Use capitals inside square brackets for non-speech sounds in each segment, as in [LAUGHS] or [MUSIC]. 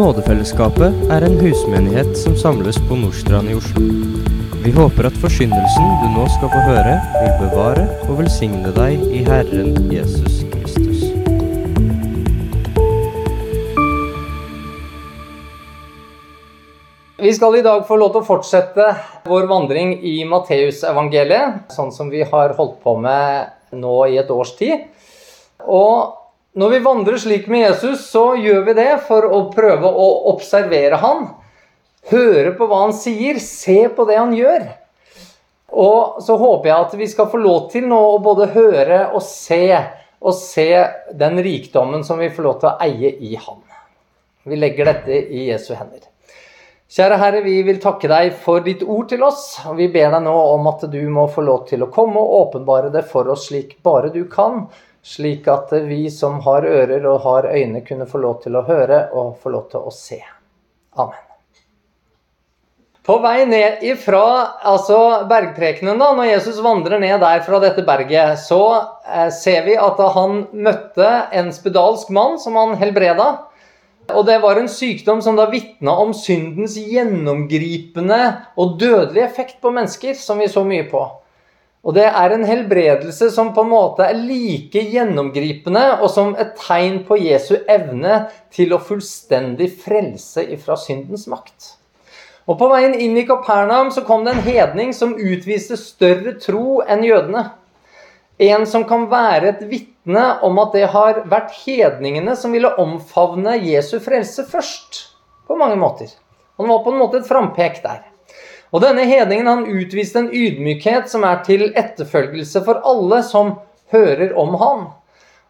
Nådefellesskapet er en husmenighet som samles på Nordstrand i Oslo. Vi håper at forsyndelsen du nå skal få høre, vil bevare og velsigne deg i Herren Jesus Kristus. Vi skal i dag få lov til å fortsette vår vandring i Matteusevangeliet, sånn som vi har holdt på med nå i et års tid. Og når vi vandrer slik med Jesus, så gjør vi det for å prøve å observere han, høre på hva han sier, se på det han gjør. Og så håper jeg at vi skal få lov til nå å både høre og se, og se den rikdommen som vi får lov til å eie i han. Vi legger dette i Jesu hender. Kjære Herre, vi vil takke deg for ditt ord til oss. og Vi ber deg nå om at du må få lov til å komme og åpenbare det for oss slik bare du kan, slik at vi som har ører og har øyne, kunne få lov til å høre og få lov til å se. Amen. På vei ned ifra altså bergprekenen, da, når Jesus vandrer ned der fra dette berget, så eh, ser vi at han møtte en spedalsk mann som han helbreda. Og det var en sykdom som da vitna om syndens gjennomgripende og dødelige effekt på mennesker, som vi så mye på. Og det er en helbredelse som på en måte er like gjennomgripende, og som et tegn på Jesu evne til å fullstendig frelse ifra syndens makt. Og På veien inn i Kapernaum så kom det en hedning som utviste større tro enn jødene. En som kan være et vitne om at det har vært hedningene som ville omfavne Jesu frelse først. På mange måter. Han var på en måte et frampek der. Og denne hedningen han utviste en ydmykhet som er til etterfølgelse for alle som hører om han.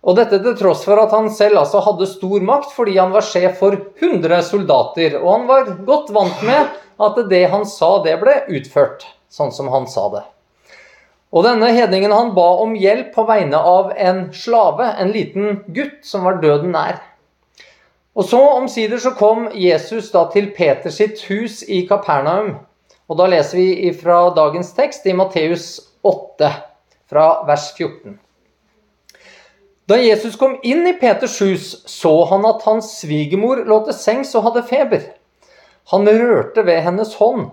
Og dette til tross for at han selv altså hadde stor makt fordi han var sjef for 100 soldater. Og han var godt vant med at det han sa, det ble utført sånn som han sa det. Og denne hedningen han ba om hjelp på vegne av en slave, en liten gutt som var døden nær. Og så Omsider så kom Jesus da til Peters sitt hus i Kapernaum. Og Da leser vi fra dagens tekst i Matteus 8, fra vers 14. Da Jesus kom inn i Peters hus, så han at hans svigermor lå til sengs og hadde feber. Han rørte ved hennes hånd.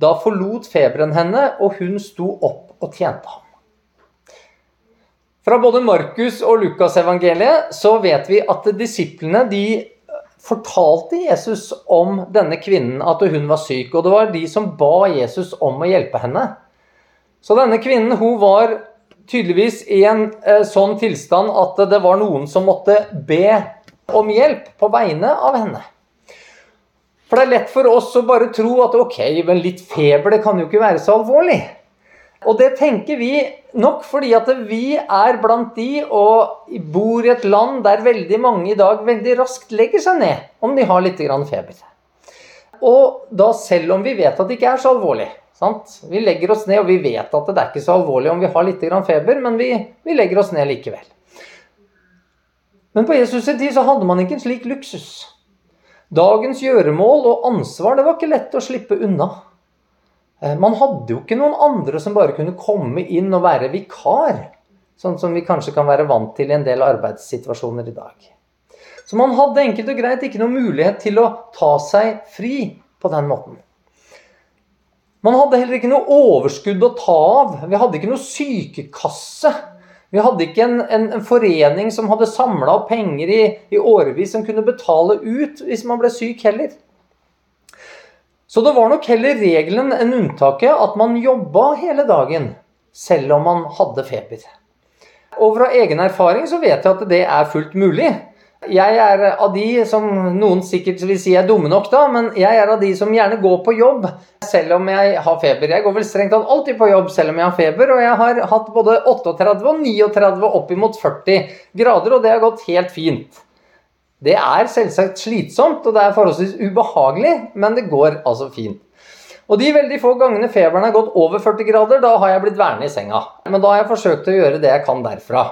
Da forlot feberen henne, og hun sto opp og tjente ham. Fra både Markus og Lukasevangeliet så vet vi at disiplene de fortalte Jesus om denne kvinnen, at hun var syk. Og det var de som ba Jesus om å hjelpe henne. Så denne kvinnen hun var tydeligvis i en eh, sånn tilstand at det var noen som måtte be om hjelp på vegne av henne. For det er lett for oss å bare tro at ok, men litt feber, det kan jo ikke være så alvorlig. Og det tenker vi nok fordi at vi er blant de og bor i et land der veldig mange i dag veldig raskt legger seg ned om de har litt feber. Og da selv om vi vet at det ikke er så alvorlig. Sant? Vi legger oss ned, og vi vet at det er ikke så alvorlig om vi har litt feber, men vi, vi legger oss ned likevel. Men på Jesus' tid så hadde man ikke en slik luksus. Dagens gjøremål og ansvar det var ikke lett å slippe unna. Eh, man hadde jo ikke noen andre som bare kunne komme inn og være vikar. Sånn som vi kanskje kan være vant til i en del arbeidssituasjoner i dag. Så man hadde enkelt og greit ikke noen mulighet til å ta seg fri på den måten. Man hadde heller ikke noe overskudd å ta av. Vi hadde ikke noe sykekasse. Vi hadde ikke en, en, en forening som hadde samla opp penger i, i årevis som kunne betale ut hvis man ble syk heller. Så det var nok heller regelen enn unntaket at man jobba hele dagen, selv om man hadde feber. Og fra egen erfaring så vet jeg at det er fullt mulig. Jeg er av de som noen sikkert vil si er dumme nok, da, men jeg er av de som gjerne går på jobb selv om jeg har feber. Jeg går vel strengt tatt alltid på jobb selv om jeg har feber, og jeg har hatt både 38 og 39 oppimot 40 grader, og det har gått helt fint. Det er selvsagt slitsomt, og det er forholdsvis ubehagelig, men det går altså fint. Og de veldig få gangene feberen har gått over 40 grader, da har jeg blitt værende i senga. Men da har jeg forsøkt å gjøre det jeg kan derfra.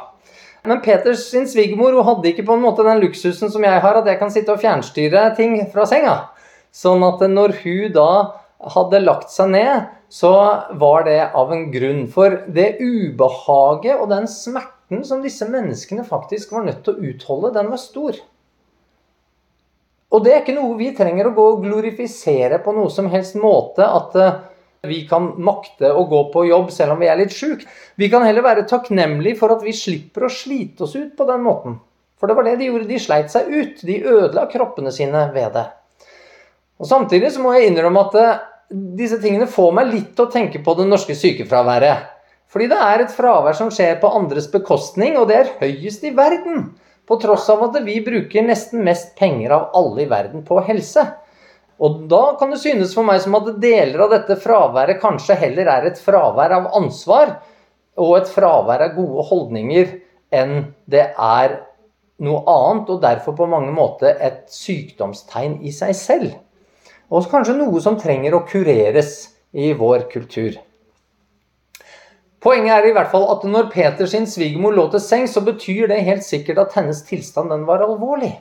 Men Peters sin svigermor hadde ikke på en måte den luksusen som jeg har, at jeg kan sitte og fjernstyre ting fra senga. Sånn at når hun da hadde lagt seg ned, så var det av en grunn. For det ubehaget og den smerten som disse menneskene faktisk var nødt til å utholde, den var stor. Og det er ikke noe vi trenger å gå og glorifisere på noe som helst måte. At eh, vi kan makte å gå på jobb selv om vi er litt sjuke. Vi kan heller være takknemlige for at vi slipper å slite oss ut på den måten. For det var det de gjorde. De sleit seg ut. De ødela kroppene sine ved det. Og Samtidig så må jeg innrømme at eh, disse tingene får meg litt til å tenke på det norske sykefraværet. Fordi det er et fravær som skjer på andres bekostning, og det er høyest i verden. På tross av at vi bruker nesten mest penger av alle i verden på helse. Og da kan det synes for meg som at deler av dette fraværet kanskje heller er et fravær av ansvar og et fravær av gode holdninger enn det er noe annet, og derfor på mange måter et sykdomstegn i seg selv. Og kanskje noe som trenger å kureres i vår kultur. Poenget er i hvert fall at når Peter sin svigermor lå til seng, så betyr det helt sikkert at hennes tilstand den var alvorlig.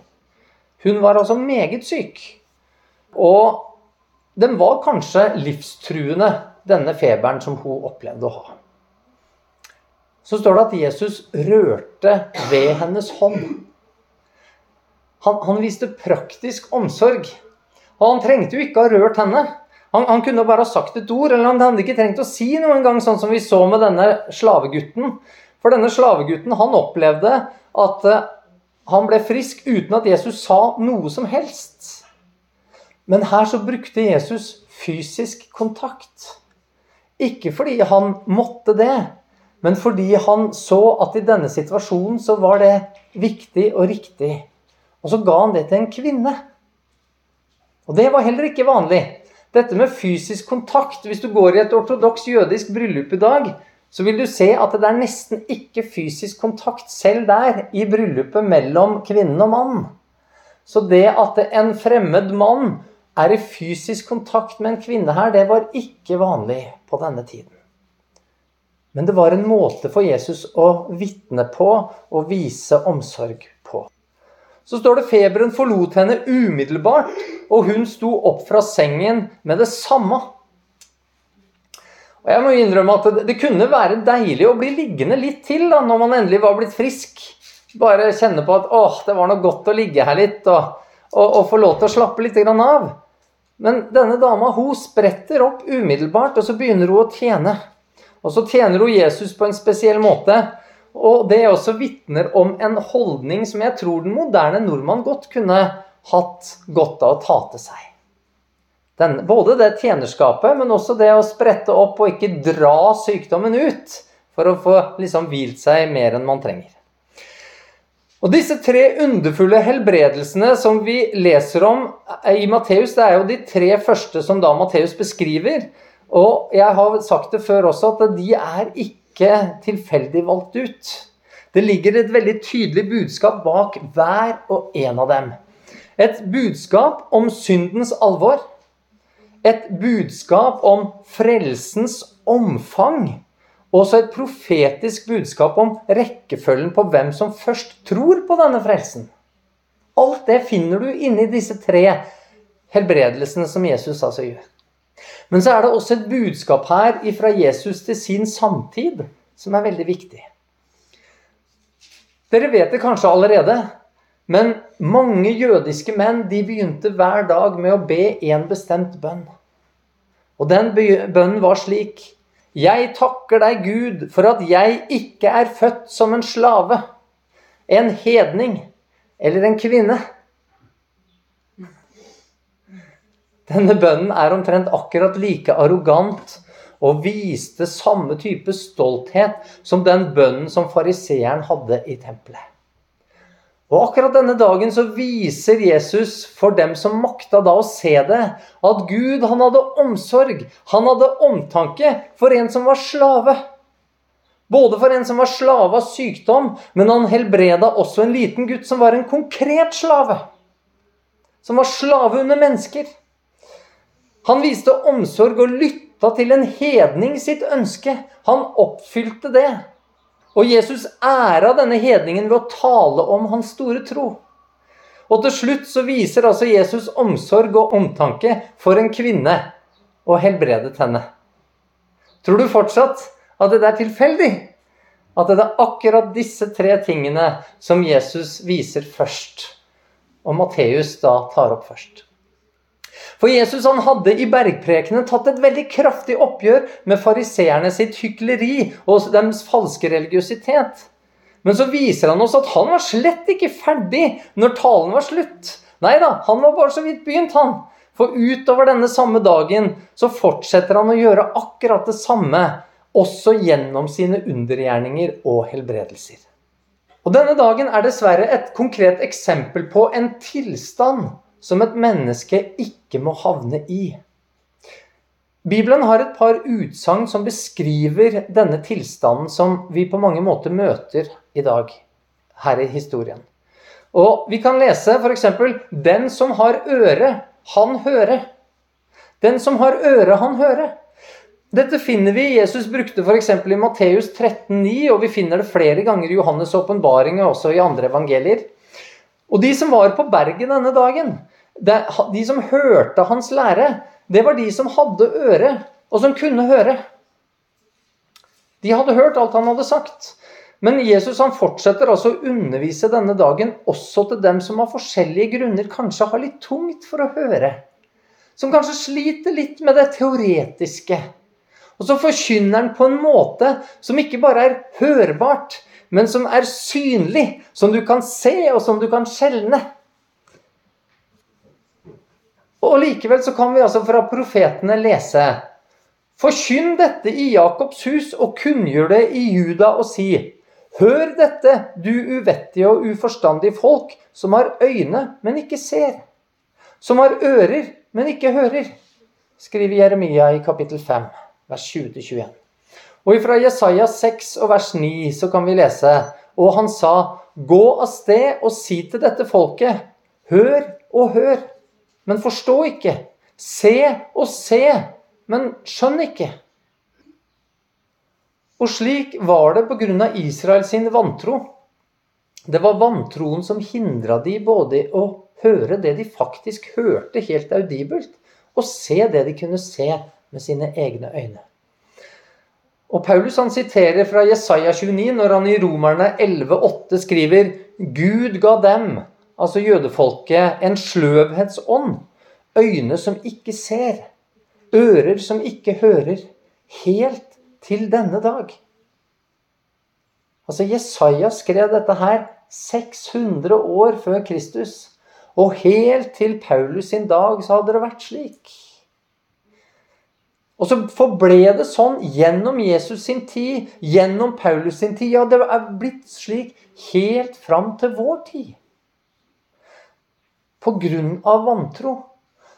Hun var altså meget syk. Og den var kanskje livstruende, denne feberen som hun opplevde å ha. Så står det at Jesus rørte ved hennes hånd. Han, han viste praktisk omsorg. Og han trengte jo ikke ha rørt henne. Han, han, kunne bare ha sagt et ord, eller han hadde ikke trengt å si noe engang, sånn som vi så med denne slavegutten. For denne slavegutten han opplevde at uh, han ble frisk uten at Jesus sa noe som helst. Men her så brukte Jesus fysisk kontakt. Ikke fordi han måtte det, men fordi han så at i denne situasjonen så var det viktig og riktig. Og så ga han det til en kvinne. Og det var heller ikke vanlig. Dette med fysisk kontakt Hvis du går i et ortodoks jødisk bryllup i dag, så vil du se at det er nesten ikke fysisk kontakt selv der i bryllupet mellom kvinnen og mann. Så det at en fremmed mann er i fysisk kontakt med en kvinne her, det var ikke vanlig på denne tiden. Men det var en måte for Jesus å vitne på og vise omsorg. Så står det feberen forlot henne umiddelbart, og hun sto opp fra sengen med det samme. Og jeg må innrømme at det, kunne være deilig å bli liggende litt til da, når man endelig var blitt frisk. Bare kjenne på at åh, det var noe godt å ligge her litt og, og, og få lov til å slappe litt av. Men denne dama hun spretter opp umiddelbart, og så begynner hun å tjene. Og så tjener hun Jesus på en spesiell måte. Og det også vitner om en holdning som jeg tror den moderne nordmann godt kunne hatt godt av å ta til seg. Den, både det tjenerskapet, men også det å sprette opp og ikke dra sykdommen ut for å få liksom hvilt seg mer enn man trenger. Og Disse tre underfulle helbredelsene som vi leser om i Matteus, det er jo de tre første som da Matteus beskriver. Og jeg har sagt det før også, at de er ikke ikke tilfeldig valgt ut. Det ligger et veldig tydelig budskap bak hver og en av dem. Et budskap om syndens alvor. Et budskap om frelsens omfang. Også et profetisk budskap om rekkefølgen på hvem som først tror på denne frelsen. Alt det finner du inni disse tre helbredelsene som Jesus altså gjør. Men så er det også et budskap her fra Jesus til sin samtid som er veldig viktig. Dere vet det kanskje allerede, men mange jødiske menn de begynte hver dag med å be en bestemt bønn. Og den bønnen var slik Jeg takker deg, Gud, for at jeg ikke er født som en slave, en hedning eller en kvinne. Denne bønnen er omtrent akkurat like arrogant og viste samme type stolthet som den bønnen som fariseeren hadde i tempelet. Og akkurat denne dagen så viser Jesus for dem som makta da å se det, at Gud han hadde omsorg, han hadde omtanke for en som var slave. Både for en som var slave av sykdom, men han helbreda også en liten gutt som var en konkret slave. Som var slave under mennesker. Han viste omsorg og lytta til en hedning sitt ønske. Han oppfylte det. Og Jesus æra denne hedningen ved å tale om hans store tro. Og til slutt så viser altså Jesus omsorg og omtanke for en kvinne og helbredet henne. Tror du fortsatt at det er tilfeldig? At det er akkurat disse tre tingene som Jesus viser først og Matteus da tar opp først. For Jesus han hadde i bergprekene tatt et veldig kraftig oppgjør med fariseerne sitt hykleri og deres falske religiøsitet. Men så viser han oss at han var slett ikke ferdig når talen var slutt. Nei da, han var bare så vidt begynt, han. For utover denne samme dagen så fortsetter han å gjøre akkurat det samme, også gjennom sine undergjerninger og helbredelser. Og Denne dagen er dessverre et konkret eksempel på en tilstand som et menneske ikke må havne i. Bibelen har et par utsagn som beskriver denne tilstanden som vi på mange måter møter i dag her i historien. Og Vi kan lese f.eks.: Den som har øre, han høre. Den som har øre, han høre. Dette finner vi Jesus brukte f.eks. i Matteus 13,9, og vi finner det flere ganger i Johannes' åpenbaring og også i andre evangelier. Og de som var på berget denne dagen, de som hørte hans lære, det var de som hadde øre, og som kunne høre. De hadde hørt alt han hadde sagt. Men Jesus han fortsetter altså å undervise denne dagen også til dem som av forskjellige grunner kanskje har litt tungt for å høre. Som kanskje sliter litt med det teoretiske. Og så forkynner han på en måte som ikke bare er hørbart, men som er synlig, som du kan se, og som du kan skjelne. Og likevel så kan vi altså fra profetene lese Forkynn dette i Jakobs hus, og kunngjør det i Juda, og si Hør dette, du uvettige og uforstandige folk, som har øyne, men ikke ser. Som har ører, men ikke hører. Skriver Jeremia i kapittel 5, vers 20-21. Og fra Jesaja 6 og vers 9 så kan vi lese Og han sa, Gå av sted og si til dette folket, hør og hør men forstå ikke. Se og se, men skjønn ikke. Og slik var det pga. Israel sin vantro. Det var vantroen som hindra de både å høre det de faktisk hørte helt audibelt, og se det de kunne se med sine egne øyne. Og Paulus han siterer fra Jesaja 29 når han i Romerne 11,8 skriver Gud ga dem altså jødefolket, en sløvhetsånd. Øyne som ikke ser, ører som ikke hører, helt til denne dag. Altså, Jesaja skrev dette her 600 år før Kristus. Og helt til Paulus sin dag så hadde det vært slik. Og så forble det sånn gjennom Jesus sin tid, gjennom Paulus sin tid. Ja, det er blitt slik helt fram til vår tid på grunn av vantro.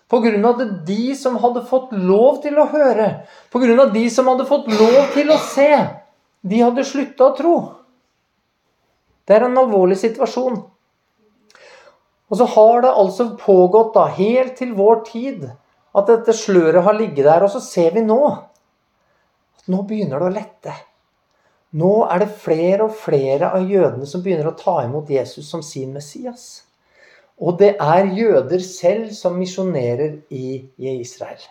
På grunn av det de som hadde fått lov til å høre, på grunn av de som hadde fått lov til å se, de hadde slutta å tro. Det er en alvorlig situasjon. Og så har det altså pågått da, helt til vår tid at dette sløret har ligget der. Og så ser vi nå at nå begynner det å lette. Nå er det flere og flere av jødene som begynner å ta imot Jesus som sin Messias. Og det er jøder selv som misjonerer i Israel.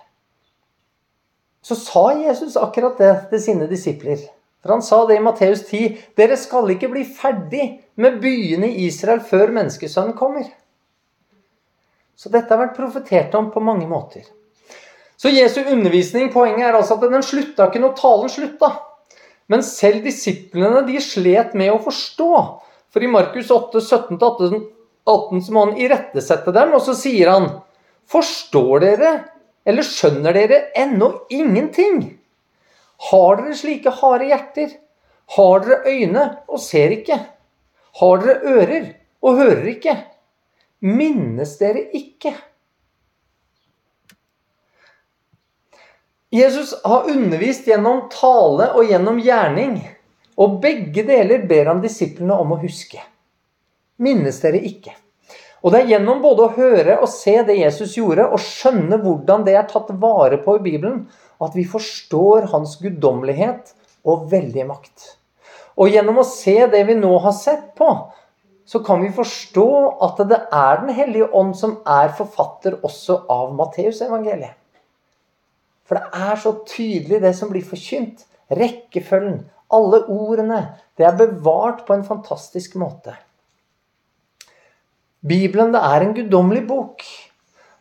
Så sa Jesus akkurat det til sine disipler. For han sa det i Matteus 10.: Dere skal ikke bli ferdig med byene i Israel før menneskesønnen kommer. Så dette har vært profetert om på mange måter. Så Jesu undervisning, poenget er altså at den slutta ikke når talen slutta. Men selv disiplene de slet med å forstå. For i Markus 8, 17-18 18 så må han irettesette dem, og så sier han Forstår dere, eller skjønner dere ennå ingenting? Har dere slike harde hjerter? Har dere øyne og ser ikke? Har dere ører og hører ikke? Minnes dere ikke? Jesus har undervist gjennom tale og gjennom gjerning. Og begge deler ber han disiplene om å huske minnes dere ikke. Og det er gjennom både å høre og se det Jesus gjorde, og skjønne hvordan det er tatt vare på i Bibelen, at vi forstår hans guddommelighet og veldige makt. Og gjennom å se det vi nå har sett på, så kan vi forstå at det er Den hellige ånd som er forfatter også av Matteusevangeliet. For det er så tydelig, det som blir forkynt. Rekkefølgen, alle ordene. Det er bevart på en fantastisk måte. Bibelen det er en guddommelig bok.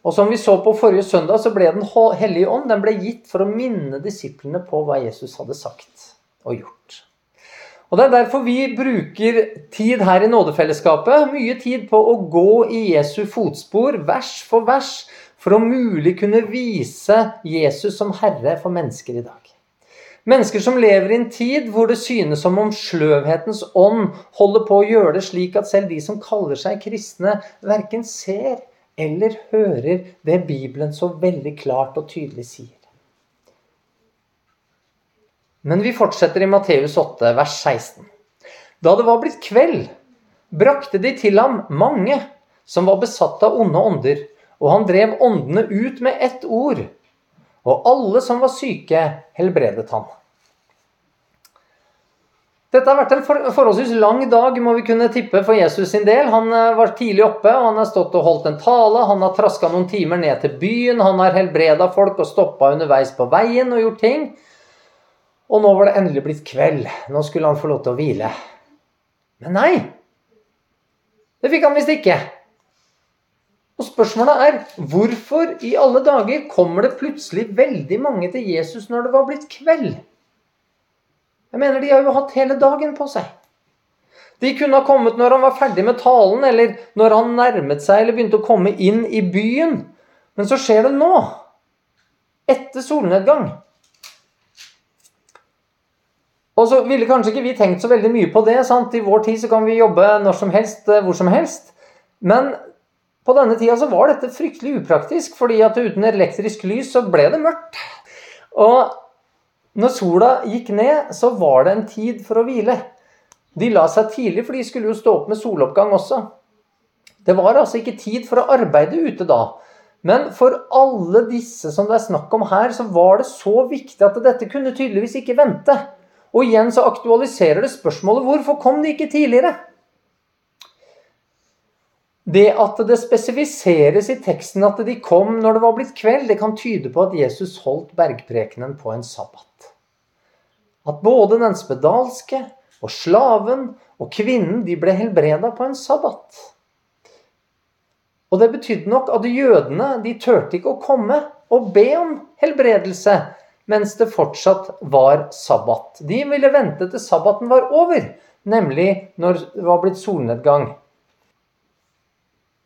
Og som vi så på forrige søndag, så ble Den hellige ånd den ble gitt for å minne disiplene på hva Jesus hadde sagt og gjort. Og Det er derfor vi bruker tid her i nådefellesskapet, mye tid på å gå i Jesu fotspor, vers for vers, for å mulig kunne vise Jesus som herre for mennesker i dag. Mennesker som lever i en tid hvor det synes som om sløvhetens ånd holder på å gjøre det slik at selv de som kaller seg kristne, verken ser eller hører det Bibelen så veldig klart og tydelig sier. Men vi fortsetter i Matteus 8, vers 16. Da det var blitt kveld, brakte de til ham mange som var besatt av onde ånder, og han drev åndene ut med ett ord, og alle som var syke, helbredet han. Dette har vært en forholdsvis lang dag, må vi kunne tippe, for Jesus sin del. Han eh, var tidlig oppe, han har stått og holdt en tale. Han har traska noen timer ned til byen, han har helbreda folk og stoppa underveis på veien og gjort ting. Og nå var det endelig blitt kveld. Nå skulle han få lov til å hvile. Men nei! Det fikk han visst ikke. Og spørsmålet er hvorfor i alle dager kommer det plutselig veldig mange til Jesus når det var blitt kveld? Jeg mener, de har jo hatt hele dagen på seg. De kunne ha kommet når han var ferdig med talen, eller når han nærmet seg eller begynte å komme inn i byen. Men så skjer det nå. Etter solnedgang. Og så ville kanskje ikke vi tenkt så veldig mye på det. sant? I vår tid så kan vi jobbe når som helst, eh, hvor som helst. Men på denne tida så var dette fryktelig upraktisk, fordi at uten elektrisk lys så ble det mørkt. Og når sola gikk ned, så var det en tid for å hvile. De la seg tidlig, for de skulle jo stå opp med soloppgang også. Det var altså ikke tid for å arbeide ute da. Men for alle disse som det er snakk om her, så var det så viktig at dette kunne tydeligvis ikke vente. Og igjen så aktualiserer det spørsmålet hvorfor kom de ikke tidligere? Det at det spesifiseres i teksten at de kom når det var blitt kveld, det kan tyde på at Jesus holdt bergprekenen på en sabbat. At både den spedalske og slaven og kvinnen de ble helbreda på en sabbat. Og det betydde nok at jødene de turte ikke å komme og be om helbredelse mens det fortsatt var sabbat. De ville vente til sabbaten var over, nemlig når det var blitt solnedgang.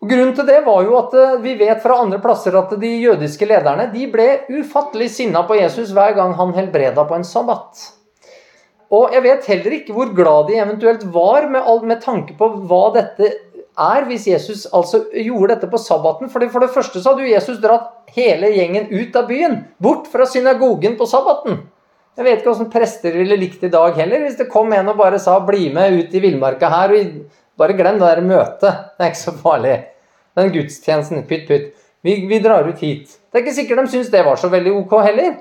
Og Grunnen til det var jo at eh, vi vet fra andre plasser at de jødiske lederne de ble ufattelig sinna på Jesus hver gang han helbreda på en sabbat. Og jeg vet heller ikke hvor glad de eventuelt var med, med tanke på hva dette er, hvis Jesus altså gjorde dette på sabbaten. For det, for det første så hadde jo Jesus dratt hele gjengen ut av byen. Bort fra synagogen på sabbaten. Jeg vet ikke åssen prester ville likt i dag heller, hvis det kom en og bare sa 'bli med ut i villmarka her', og bare glem det der møtet. Det er ikke så farlig. Den gudstjenesten, pytt, pytt. Vi, vi drar ut hit. Det er ikke sikkert de syns det var så veldig ok heller.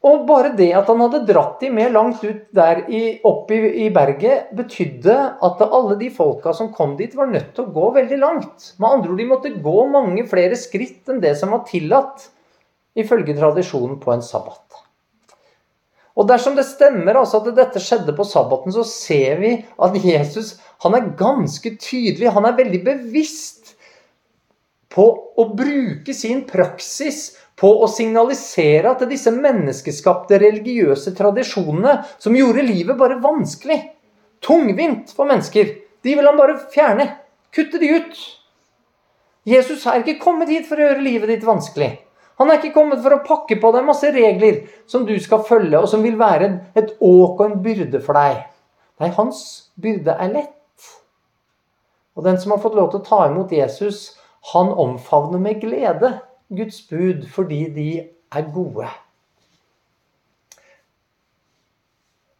Og bare det at han hadde dratt de med langt ut der i, opp i, i, berget, betydde at alle de folka som kom dit, var nødt til å gå veldig langt. Med andre ord, de måtte gå mange flere skritt enn det som var tillatt ifølge tradisjonen på en sabbat. Og dersom det stemmer altså at dette skjedde på sabbaten, så ser vi at Jesus han er ganske tydelig, han er veldig bevisst på å bruke sin praksis på å signalisere at disse menneskeskapte religiøse tradisjonene som gjorde livet bare vanskelig, tungvint for mennesker, de vil han bare fjerne. Kutte de ut. Jesus er ikke kommet hit for å gjøre livet ditt vanskelig. Han er ikke kommet for å pakke på deg masse regler som du skal følge, og som vil være et åk og en byrde for deg. Nei, hans byrde er lett. Og den som har fått lov til å ta imot Jesus, han omfavner med glede Guds bud fordi de er gode.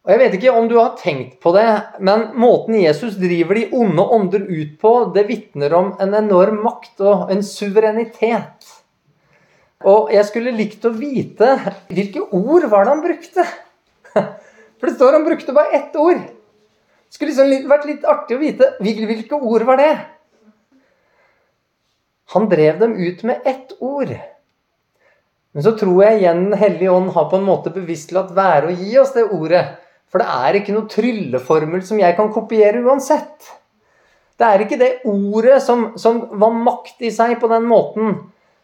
Og Jeg vet ikke om du har tenkt på det, men måten Jesus driver de onde ånder ut på, det vitner om en enorm makt og en suverenitet. Og jeg skulle likt å vite hvilke ord var det han brukte. [LAUGHS] For det står han brukte bare ett ord. Det skulle liksom vært litt artig å vite hvilke ord var det. Han drev dem ut med ett ord. Men så tror jeg igjen Den hellige ånd har på en måte bevisst latt være å gi oss det ordet. For det er ikke noe trylleformel som jeg kan kopiere uansett. Det er ikke det ordet som, som var makt i seg på den måten,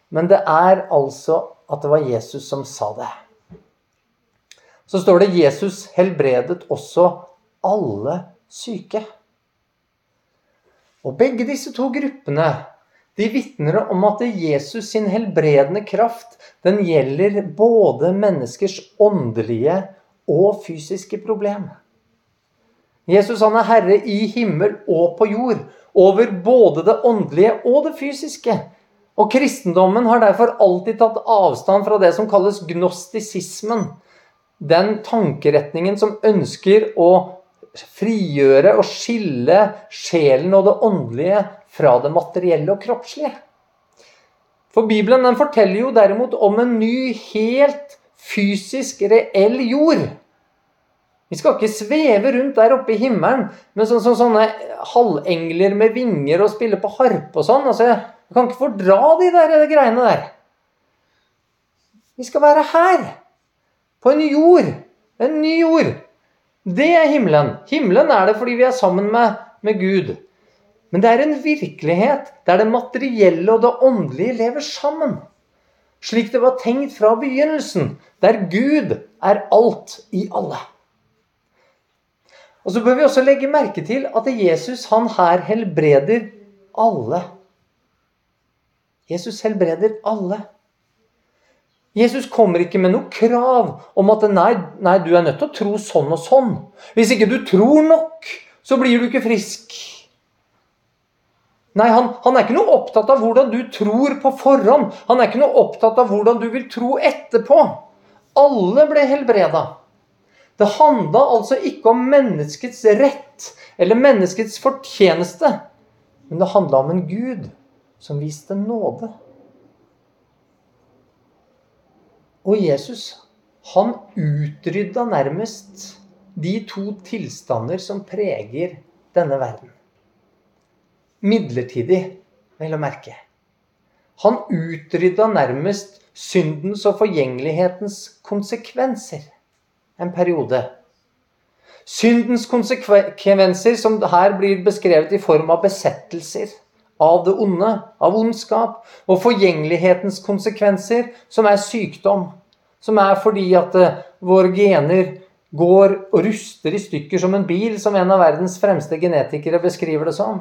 men det er altså at det var Jesus som sa det. Så står det Jesus helbredet også alle syke. Og begge disse to gruppene de vitner om at Jesus sin helbredende kraft den gjelder både menneskers åndelige og fysiske problem. Jesus han er herre i himmel og på jord, over både det åndelige og det fysiske. Og kristendommen har derfor alltid tatt avstand fra det som kalles gnostisismen. Den tankeretningen som ønsker å frigjøre og skille sjelen og det åndelige fra det materielle og kroppslige. For Bibelen den forteller jo derimot om en ny, helt fysisk, reell jord. Vi skal ikke sveve rundt der oppe i himmelen med så, så, sånne halvengler med vinger og spille på harpe og sånn. Altså, jeg kan ikke fordra de der de greiene der. Vi skal være her. På en jord. En ny jord. Det er himmelen. Himmelen er det fordi vi er sammen med, med Gud. Men det er en virkelighet der det materielle og det åndelige lever sammen. Slik det var tenkt fra begynnelsen, der Gud er alt i alle. Og Så bør vi også legge merke til at Jesus han her helbreder alle. Jesus helbreder alle. Jesus kommer ikke med noe krav om at nei, nei, du er nødt til å tro sånn og sånn. Hvis ikke du tror nok, så blir du ikke frisk. Nei, han, han, er ikke noe opptatt av hvordan du tror på forhånd. Han er ikke noe opptatt av hvordan du vil tro etterpå. Alle ble helbreda. Det handla altså ikke om menneskets rett eller menneskets fortjeneste, men det handla om en Gud som viste nåde. Og Jesus, han utrydda nærmest de to tilstander som preger denne verden. Midlertidig, vel å merke. Han utrydda nærmest syndens og forgjengelighetens konsekvenser en periode. Syndens konsekvenser, som her blir beskrevet i form av besettelser av det onde, av ondskap, og forgjengelighetens konsekvenser, som er sykdom. Som er fordi at uh, våre gener går og ruster i stykker som en bil, som en av verdens fremste genetikere beskriver det som.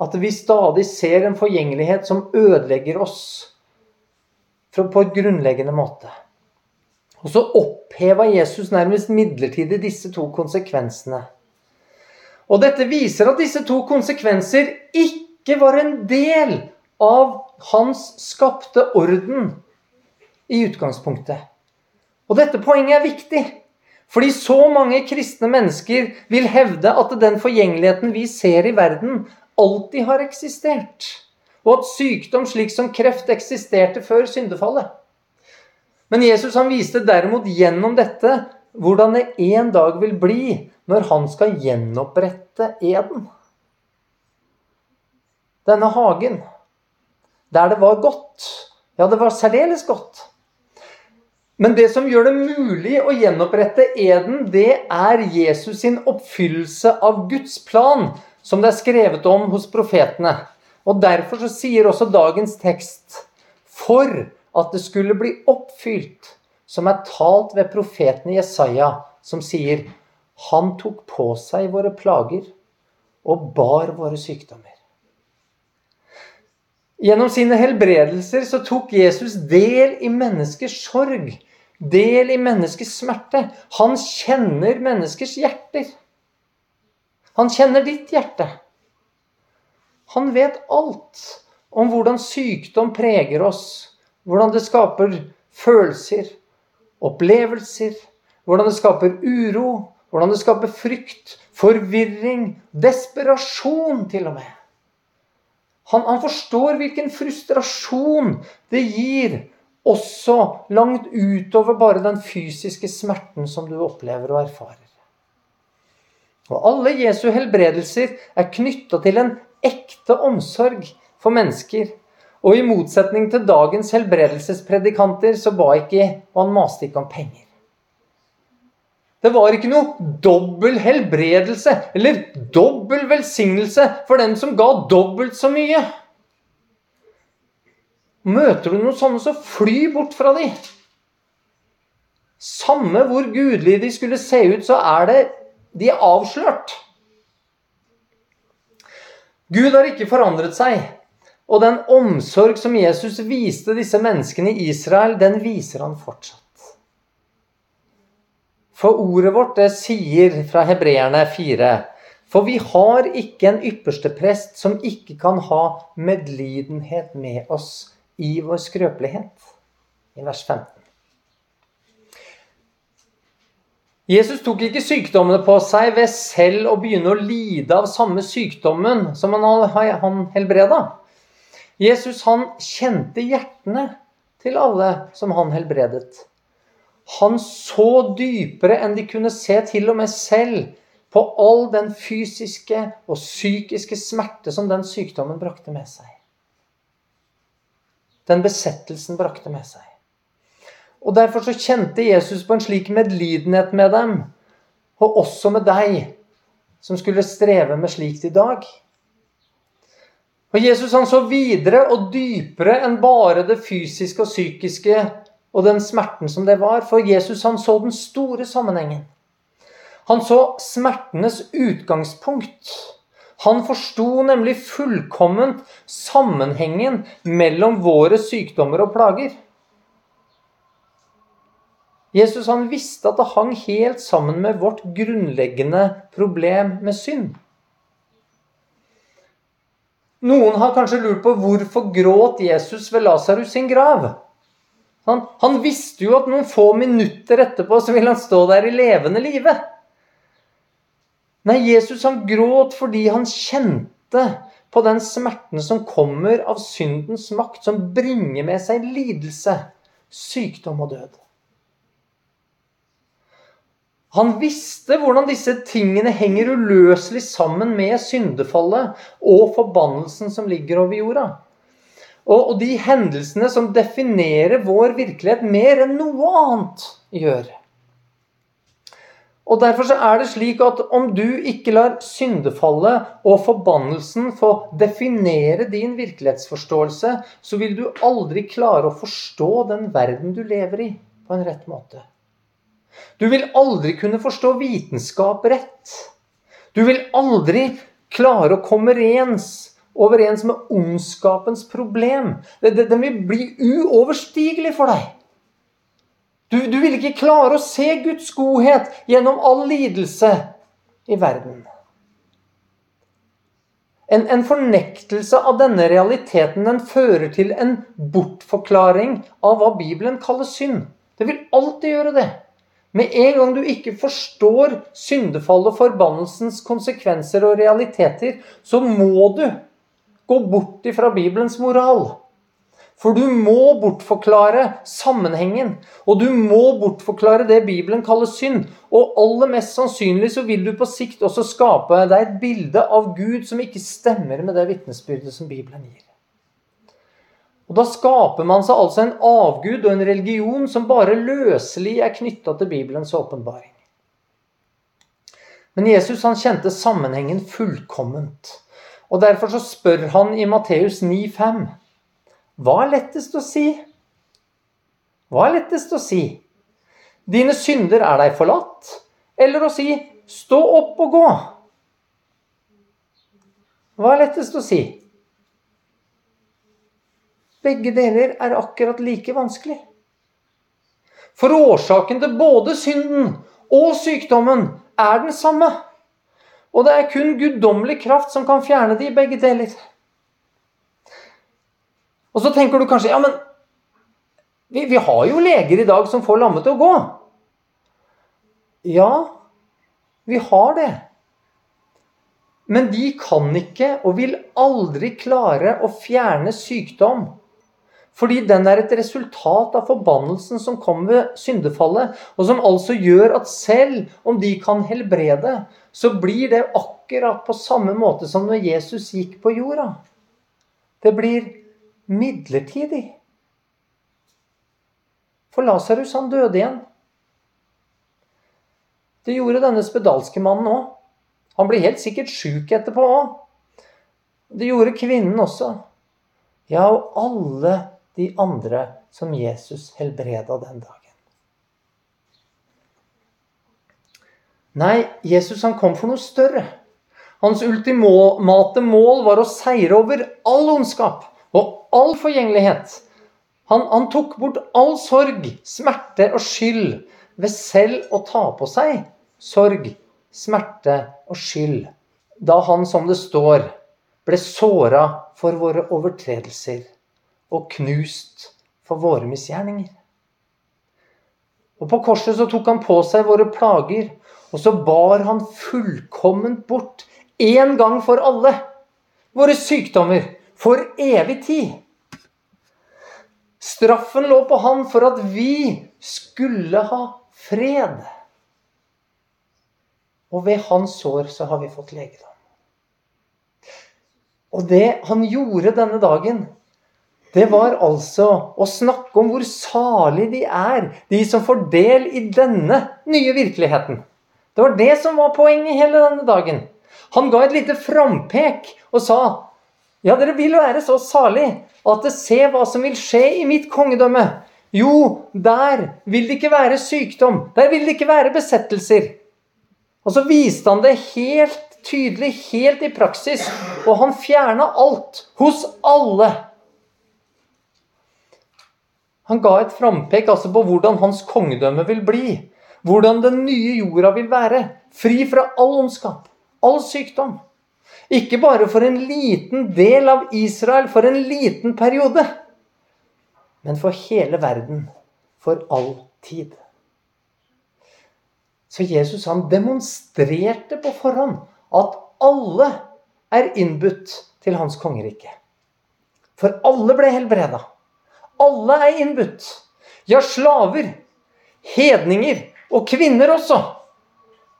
At vi stadig ser en forgjengelighet som ødelegger oss på et grunnleggende måte. Og så oppheva Jesus nærmest midlertidig disse to konsekvensene. Og dette viser at disse to konsekvenser ikke var en del av hans skapte orden i utgangspunktet. Og dette poenget er viktig. Fordi så mange kristne mennesker vil hevde at den forgjengeligheten vi ser i verden, alltid har eksistert. Og at sykdom slik som kreft eksisterte før syndefallet. Men Jesus han viste derimot gjennom dette hvordan det en dag vil bli når han skal gjenopprette eden denne hagen, der det var godt. Ja, det var særdeles godt. Men det som gjør det mulig å gjenopprette eden, det er Jesus sin oppfyllelse av Guds plan, som det er skrevet om hos profetene. Og Derfor så sier også dagens tekst For at det skulle bli oppfylt, som er talt ved profeten Jesaja, som sier Han tok på seg våre plager og bar våre sykdommer. Gjennom sine helbredelser så tok Jesus del i menneskers sorg, del i menneskers smerte. Han kjenner menneskers hjerter. Han kjenner ditt hjerte. Han vet alt om hvordan sykdom preger oss, hvordan det skaper følelser, opplevelser, hvordan det skaper uro, hvordan det skaper frykt, forvirring, desperasjon til og med. Han, han forstår hvilken frustrasjon det gir, også langt utover bare den fysiske smerten som du opplever og erfarer. Og alle Jesu helbredelser er knytta til en ekte omsorg for mennesker. Og i motsetning til dagens helbredelsespredikanter så ba ikke og han maste ikke om penger. Det var ikke noe dobbel helbredelse eller dobbel velsignelse for den som ga dobbelt så mye. Møter du noen sånne, så fly bort fra de. Samme hvor gudelige de skulle se ut, så er det de er avslørt. Gud har ikke forandret seg. Og den omsorg som Jesus viste disse menneskene i Israel, den viser han fortsatt. For ordet vårt det sier fra hebreerne 4 For vi har ikke en ypperste prest som ikke kan ha medlidenhet med oss i vår skrøpelighet. I vers 15. Jesus tok ikke sykdommene på seg ved selv å begynne å lide av samme sykdommen som han, helbreda. Jesus han kjente hjertene til alle som han helbredet. Han så dypere enn de kunne se til og med selv på all den fysiske og psykiske smerte som den sykdommen brakte med seg. Den besettelsen brakte med seg. Og Derfor så kjente Jesus på en slik medlidenhet med dem, og også med deg, som skulle streve med slikt i dag. Og Jesus han så videre og dypere enn bare det fysiske og psykiske og den smerten som det var, for Jesus han så den store sammenhengen. Han så smertenes utgangspunkt. Han forsto nemlig fullkomment sammenhengen mellom våre sykdommer og plager. Jesus han visste at det hang helt sammen med vårt grunnleggende problem med synd. Noen har kanskje lurt på hvorfor gråt Jesus ved Lasarus sin grav. Han, han, visste jo at noen få minutter etterpå så ville han stå der i levende live. Nei, Jesus han gråt fordi han kjente på den smerten som kommer av syndens makt, som bringer med seg lidelse, sykdom og død. Han visste hvordan disse tingene henger uløselig sammen med syndefallet og forbannelsen som ligger over jorda. Og, og de hendelsene som definerer vår virkelighet mer enn noe annet gjør. Og Derfor så er det slik at om du ikke lar syndefallet og forbannelsen få definere din virkelighetsforståelse, så vil du aldri klare å forstå den verden du lever i, på en rett måte. Du vil aldri kunne forstå vitenskap rett. Du vil aldri klare å komme rens overens med ondskapens problem. Den vil bli uoverstigelig for deg. Du, du vil ikke klare å se Guds godhet gjennom all lidelse i verden. En, en, fornektelse av denne realiteten den fører til en bortforklaring av hva Bibelen kaller synd. Det vil alltid gjøre det. Med en gang du ikke forstår syndefall og forbannelsens konsekvenser og realiteter, så må du gå bort ifra Bibelens moral. For du må bortforklare sammenhengen, og du må bortforklare det Bibelen kaller synd. Og aller mest sannsynlig så vil du på sikt også skape deg et bilde av Gud som ikke stemmer med det vitnesbyrdet som Bibelen gir. Og Da skaper man seg altså en avgud og en religion som bare løselig er knytta til Bibelens åpenbaring. Men Jesus han kjente sammenhengen fullkomment. Og Derfor så spør han i Matteus 9,5.: Hva er lettest å si? Hva er lettest å si? Dine synder er deg forlatt? Eller å si 'stå opp og gå'? Hva er lettest å si? Begge deler er akkurat like vanskelig. For årsaken til både synden og sykdommen er den samme. Og det er kun guddommelig kraft som kan fjerne de begge deler. Og så tenker du kanskje ja, men vi, vi har jo leger i dag som får lamme til å gå. Ja, vi har det. Men de kan ikke og vil aldri klare å fjerne sykdom fordi den er et resultat av forbannelsen som kom ved syndefallet, og som altså gjør at selv om de kan helbrede, så blir det akkurat på samme måte som når Jesus gikk på jorda. Det blir midlertidig. For Lasarus, han døde igjen. Det gjorde denne spedalske mannen òg. Han ble helt sikkert sjuk etterpå òg. Det gjorde kvinnen også. Ja, og alle de andre som Jesus helbreda den dagen. Nei, Jesus han kom for noe større. Hans ultimate mål var å seire over all ondskap og all forgjengelighet. Han, han tok bort all sorg, smerte og skyld ved selv å ta på seg sorg, smerte og skyld, da han, som det står, ble såra for våre overtredelser og knust for våre misgjerninger. Og På korset så tok han på seg våre plager, og så bar han fullkomment bort, én gang for alle, våre sykdommer for evig tid. Straffen lå på han for at vi skulle ha fred. Og ved hans sår så har vi fått legedom. Og det han gjorde denne dagen, det var altså å snakke om hvor salig de er, de som får del i denne nye virkeligheten. Det var det som var poenget hele denne dagen. Han ga et lite frampek og sa ja, dere vil være så salig at ser hva som vil skje i mitt kongedømme. Jo, der vil det ikke være sykdom. Der vil det ikke være besettelser. Og så viste han det helt tydelig, helt i praksis. Og han fjerna alt hos alle. Han ga et frampek altså på hvordan hans kongedømme vil bli. Hvordan den nye jorda vil være. Fri fra all ondskap, all sykdom. Ikke bare for en liten del av Israel, for en liten periode. Men for hele verden. For all tid. Så Jesus han demonstrerte på forhånd at alle er innbudt til hans kongerike. For alle ble helbreda. Alle er innbudt. Ja, slaver, hedninger og kvinner også.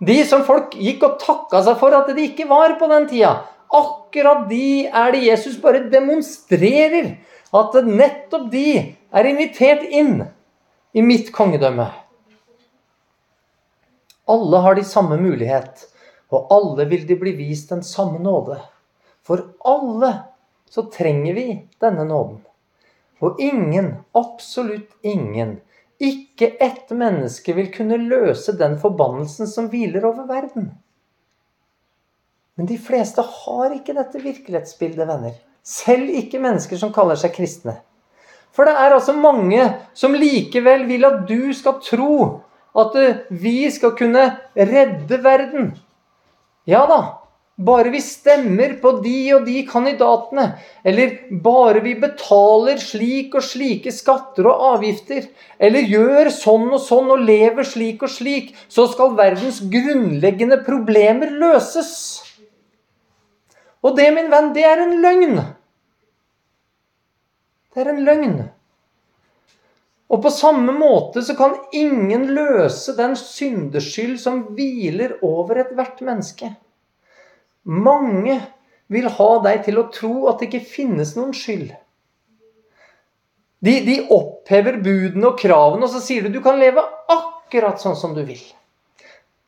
De som folk gikk og takka seg for at de ikke var på den tida. Akkurat de er det Jesus bare demonstrerer. At nettopp de er invitert inn i mitt kongedømme. Alle har de samme mulighet, og alle vil de bli vist den samme nåde. For alle så trenger vi denne nåden. Og ingen, absolutt ingen, ikke ett menneske vil kunne løse den forbannelsen som hviler over verden. Men de fleste har ikke dette virkelighetsbildet, venner. Selv ikke mennesker som kaller seg kristne. For det er altså mange som likevel vil at du skal tro at vi skal kunne redde verden. Ja da, bare vi stemmer på de og de kandidatene, eller bare vi betaler slik og slike skatter og avgifter, eller gjør sånn og sånn og lever slik og slik, så skal verdens grunnleggende problemer løses. Og det, min venn, det er en løgn. Det er en løgn. Og på samme måte så kan ingen løse den syndeskyld som hviler over ethvert menneske. Mange vil ha deg til å tro at det ikke finnes noen skyld. De, de opphever budene og kravene, og så sier du du kan leve akkurat sånn som du vil.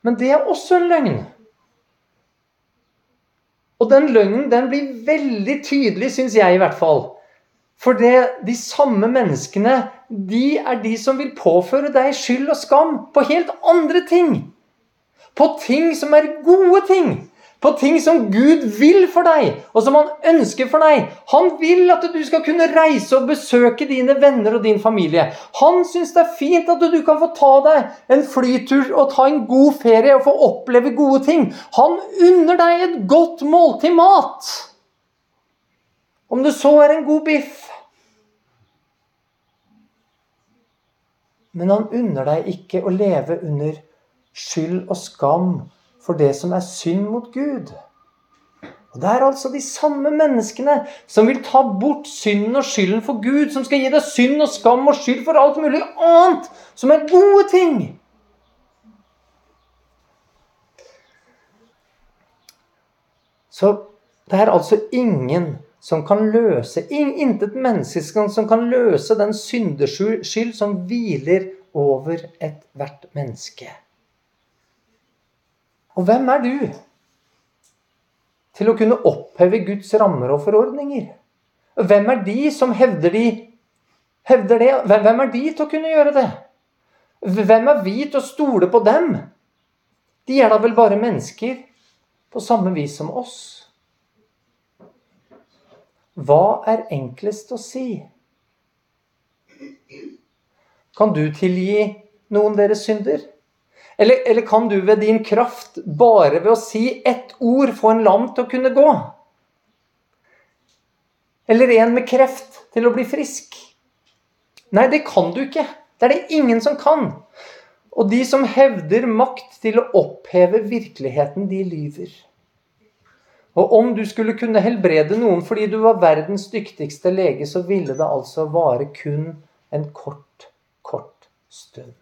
Men det er også en løgn. Og den løgnen den blir veldig tydelig, syns jeg i hvert fall, for det, de samme menneskene de er de som vil påføre deg skyld og skam på helt andre ting. På ting som er gode ting. På ting som Gud vil for deg, og som han ønsker for deg. Han vil at du skal kunne reise og besøke dine venner og din familie. Han syns det er fint at du kan få ta deg en flytur og ta en god ferie og få oppleve gode ting. Han unner deg et godt måltid mat. Om det så er en god biff. Men han unner deg ikke å leve under skyld og skam for det som er synd mot Gud. Og Det er altså de samme menneskene som vil ta bort synden og skylden for Gud, som skal gi deg synd og skam og skyld for alt mulig annet som er gode ting. Så det er altså ingen som kan løse Intet menneske som kan løse den syndeskyld som hviler over ethvert menneske. Og hvem er du til å kunne oppheve Guds rammer og forordninger? Hvem er de som hevder, de, hevder det? Hvem er de til å kunne gjøre det? Hvem er vi til å stole på dem? De er da vel bare mennesker på samme vis som oss. Hva er enklest å si? Kan du tilgi noen deres synder? Eller, eller, kan du ved din kraft, bare ved å si ett ord, få en lam til å kunne gå? Eller en med kreft til å bli frisk? Nei, det kan du ikke. Det er det ingen som kan. Og de som hevder makt til å oppheve virkeligheten, de lyver. Og om du skulle kunne helbrede noen fordi du var verdens dyktigste lege, så ville det altså vare kun en kort, kort stund.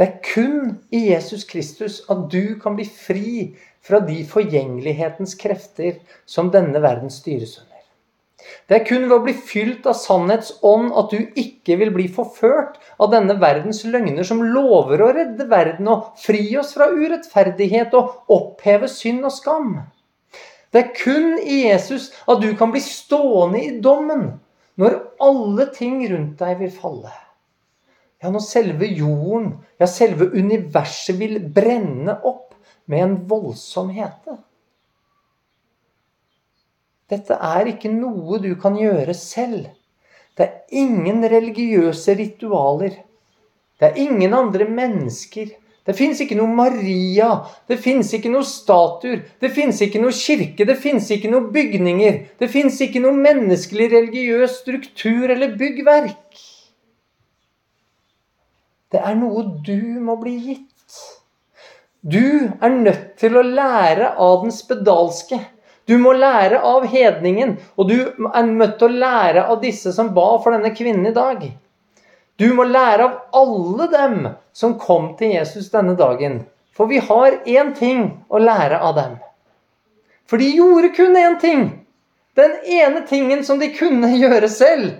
Det er kun i Jesus Kristus at du kan bli fri fra de forgjengelighetens krefter som denne verden styres under. Det er kun ved å bli fylt av sannhets ånd at du ikke vil bli forført av denne verdens løgner som lover å redde verden og fri oss fra urettferdighet og oppheve synd og skam. Det er kun i Jesus at du kan bli stående i dommen når alle ting rundt deg vil falle. Ja, når selve jorden, ja, selve universet vil brenne opp med en voldsom hete. Dette er ikke noe du kan gjøre selv. Det er ingen religiøse ritualer. Det er ingen andre mennesker. Det fins ikke noe Maria, det fins ikke noe statuer, det fins ikke noe kirke, det fins ikke noe bygninger. Det fins ikke noe menneskelig religiøs struktur eller byggverk. Det er noe du må bli gitt. Du er nødt til å lære av den spedalske. Du må lære av hedningen, og du er nødt til å lære av disse som ba for denne kvinnen i dag. Du må lære av alle dem som kom til Jesus denne dagen. For vi har én ting å lære av dem. For de gjorde kun én ting. Den ene tingen som de kunne [LAUGHS] gjøre selv.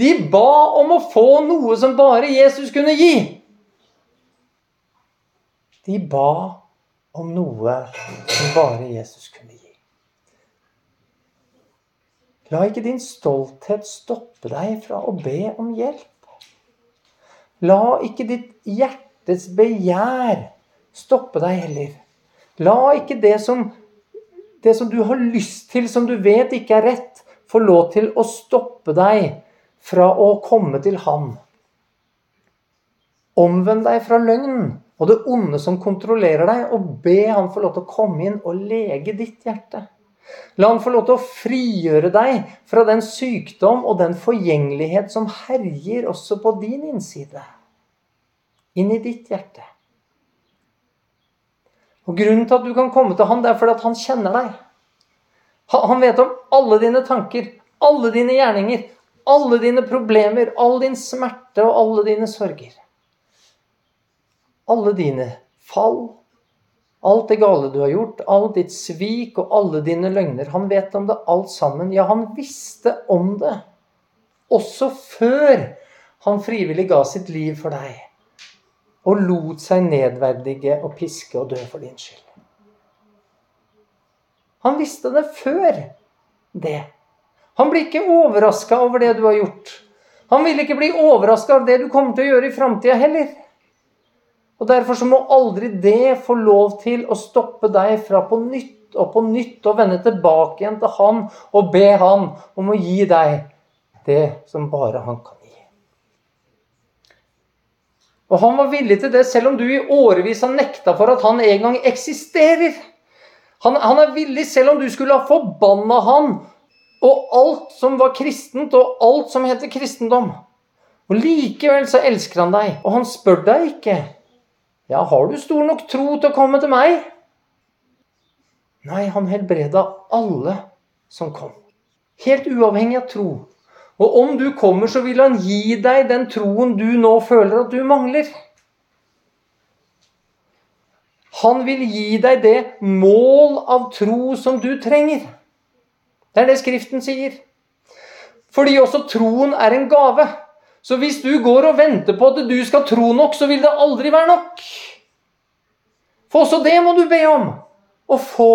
De ba om å få noe som bare Jesus kunne gi. De ba om noe som bare Jesus kunne gi. La ikke din stolthet stoppe deg fra å be om hjelp. La ikke ditt hjertes begjær stoppe deg heller. La ikke det som, det som du har lyst til, som du vet ikke er rett, få lov til å stoppe deg fra å komme til Han. Omvend deg fra løgnen og det onde som kontrollerer deg, og be Han få lov til å komme inn og lege ditt hjerte. La han få lov til å frigjøre deg fra den sykdom og den forgjengelighet som herjer også på din innside. Inn i ditt hjerte. Og Grunnen til at du kan komme til han, det er fordi at han kjenner deg. Han vet om alle dine tanker, alle dine gjerninger, alle dine problemer, all din smerte og alle dine sorger. Alle dine fall Alt det gale du har gjort, all ditt svik og alle dine løgner. Han vet om det alt sammen. Ja, han visste om det. Også før han frivillig ga sitt liv for deg. Og lot seg nedverdige og piske og dø for din skyld. Han visste det før det. Han blir ikke overraska over det du har gjort. Han vil ikke bli overraska over det du kommer til å gjøre i framtida heller. Og Derfor så må aldri det få lov til å stoppe deg fra på nytt og på nytt å vende tilbake igjen til Han og be Han om å gi deg det som bare Han kan gi. Og han var villig til det selv om du i årevis har nekta for at han en gang eksisterer. Han, han er villig selv om du skulle ha forbanna han og alt som var kristent, og alt som heter kristendom. Og Likevel så elsker han deg, og han spør deg ikke ja, har du stor nok tro til å komme til meg? Nei, han helbreda alle som kom. Helt uavhengig av tro. Og om du kommer, så vil han gi deg den troen du nå føler at du mangler. Han vil gi deg det mål av tro som du trenger. Det er det Skriften sier. Fordi også troen er en gave. Så hvis du går og venter på at du skal tro nok, så vil det aldri være nok. For også det må du be om å få.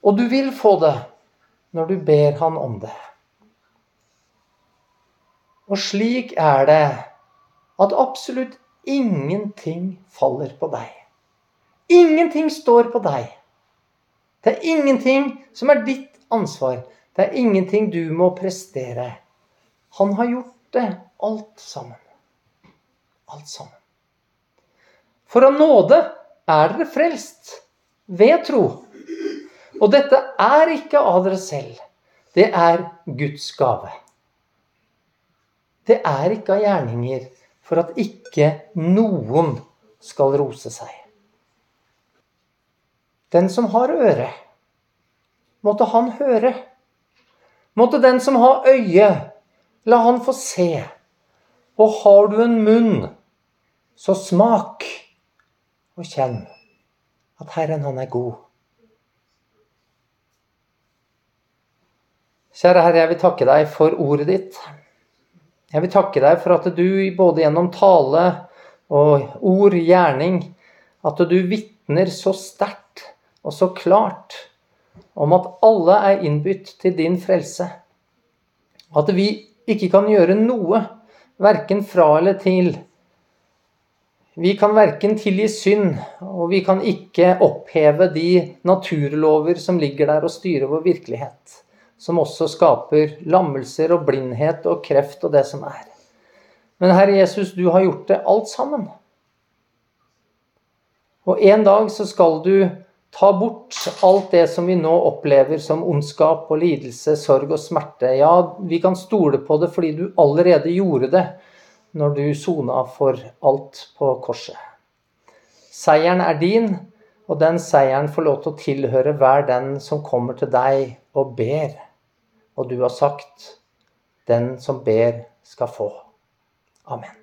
Og du vil få det når du ber Han om det. Og slik er det at absolutt ingenting faller på deg. Ingenting står på deg. Det er ingenting som er ditt ansvar. Det er ingenting du må prestere. Han har gjort det alt sammen. Alt sammen. For av nåde er dere frelst ved tro. Og dette er ikke av dere selv. Det er Guds gave. Det er ikke av gjerninger for at ikke noen skal rose seg. Den som har øre, måtte han høre. Måtte den som har øye, la han få se. Og har du en munn, så smak og kjenn at Herren, han er god. Kjære Herre, jeg vil takke deg for ordet ditt. Jeg vil takke deg for at du både gjennom tale og ord, gjerning, at du vitner så sterkt og så klart om at alle er innbytt til din frelse. At vi ikke kan gjøre noe, verken fra eller til, vi kan verken tilgi synd, og vi kan ikke oppheve de naturlover som ligger der og styrer vår virkelighet. Som også skaper lammelser og blindhet og kreft og det som er. Men Herre Jesus, du har gjort det alt sammen. Og en dag så skal du ta bort alt det som vi nå opplever som ondskap og lidelse, sorg og smerte. Ja, vi kan stole på det fordi du allerede gjorde det når du sona for alt på korset. Seieren er din, og den seieren får lov til å tilhøre hver den som kommer til deg og ber. Og du har sagt, den som ber, skal få. Amen.